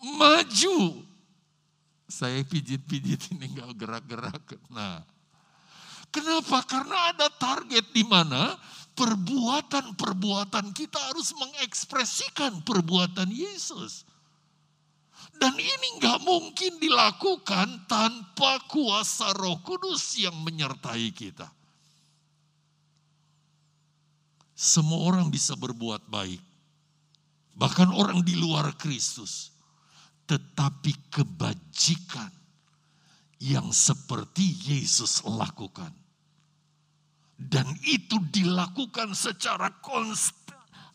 Maju. Saya pijit-pijit ini nggak gerak-gerak. Nah, kenapa? Karena ada target di mana perbuatan-perbuatan kita harus mengekspresikan perbuatan Yesus. Dan ini nggak mungkin dilakukan tanpa kuasa Roh Kudus yang menyertai kita. Semua orang bisa berbuat baik, bahkan orang di luar Kristus, tetapi kebajikan yang seperti Yesus lakukan dan itu dilakukan secara konsisten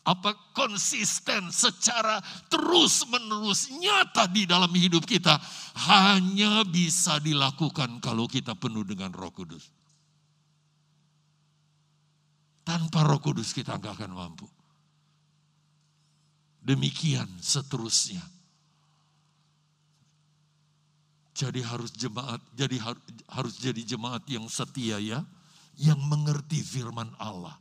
apa konsisten secara terus menerus nyata di dalam hidup kita hanya bisa dilakukan kalau kita penuh dengan Roh Kudus. Tanpa Roh Kudus kita nggak akan mampu. Demikian seterusnya. Jadi harus jemaat, jadi harus jadi jemaat yang setia ya yang mengerti firman Allah.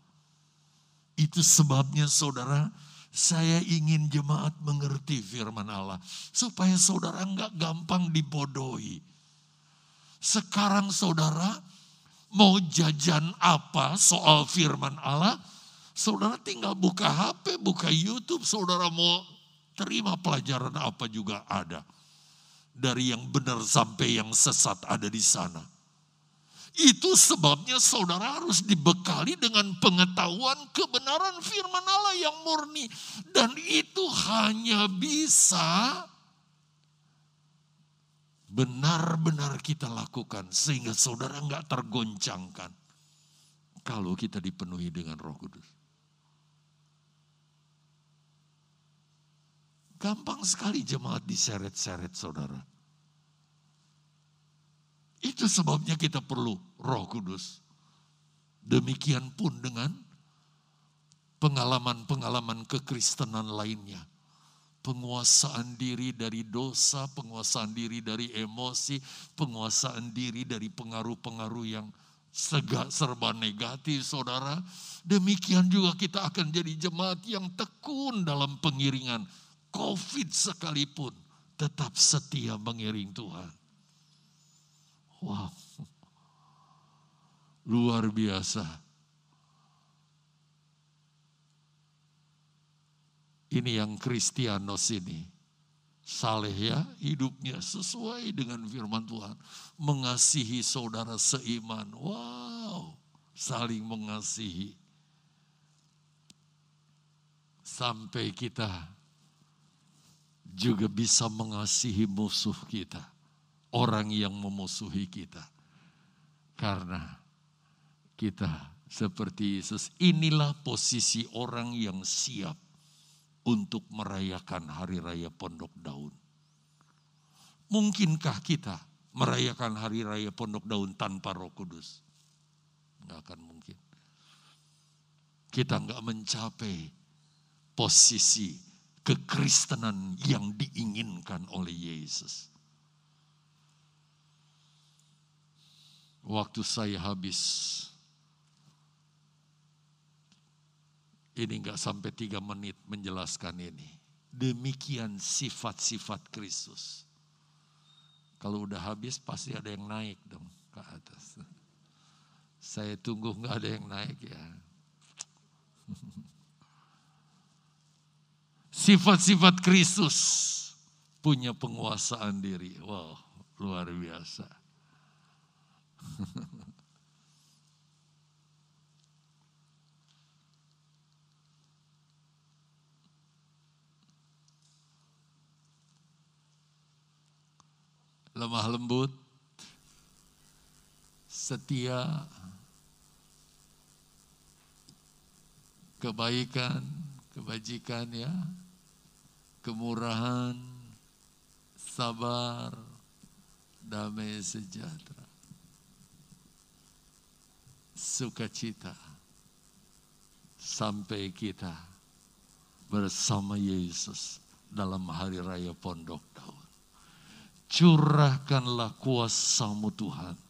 Itu sebabnya saudara, saya ingin jemaat mengerti firman Allah. Supaya saudara enggak gampang dibodohi. Sekarang saudara mau jajan apa soal firman Allah, saudara tinggal buka HP, buka YouTube, saudara mau terima pelajaran apa juga ada. Dari yang benar sampai yang sesat ada di sana. Itu sebabnya saudara harus dibekali dengan pengetahuan kebenaran firman Allah yang murni. Dan itu hanya bisa benar-benar kita lakukan. Sehingga saudara nggak tergoncangkan. Kalau kita dipenuhi dengan roh kudus. Gampang sekali jemaat diseret-seret saudara. Itu sebabnya kita perlu roh kudus. Demikian pun dengan pengalaman-pengalaman kekristenan lainnya. Penguasaan diri dari dosa, penguasaan diri dari emosi, penguasaan diri dari pengaruh-pengaruh yang segak serba negatif saudara. Demikian juga kita akan jadi jemaat yang tekun dalam pengiringan. Covid sekalipun tetap setia mengiring Tuhan. Wow. Luar biasa. Ini yang Kristianos ini. Saleh ya, hidupnya sesuai dengan firman Tuhan. Mengasihi saudara seiman. Wow, saling mengasihi. Sampai kita juga bisa mengasihi musuh kita orang yang memusuhi kita. Karena kita seperti Yesus, inilah posisi orang yang siap untuk merayakan hari raya Pondok Daun. Mungkinkah kita merayakan hari raya Pondok Daun tanpa Roh Kudus? Enggak akan mungkin. Kita enggak mencapai posisi kekristenan yang diinginkan oleh Yesus. Waktu saya habis. Ini nggak sampai tiga menit menjelaskan ini. Demikian sifat-sifat Kristus. Kalau udah habis pasti ada yang naik dong ke atas. Saya tunggu nggak ada yang naik ya. Sifat-sifat Kristus punya penguasaan diri. Wow, luar biasa. Lemah lembut, setia, kebaikan, kebajikan ya, kemurahan, sabar, damai sejahtera, sukacita, sampai kita bersama Yesus dalam hari raya pondok daun curahkanlah kuasamu Tuhan.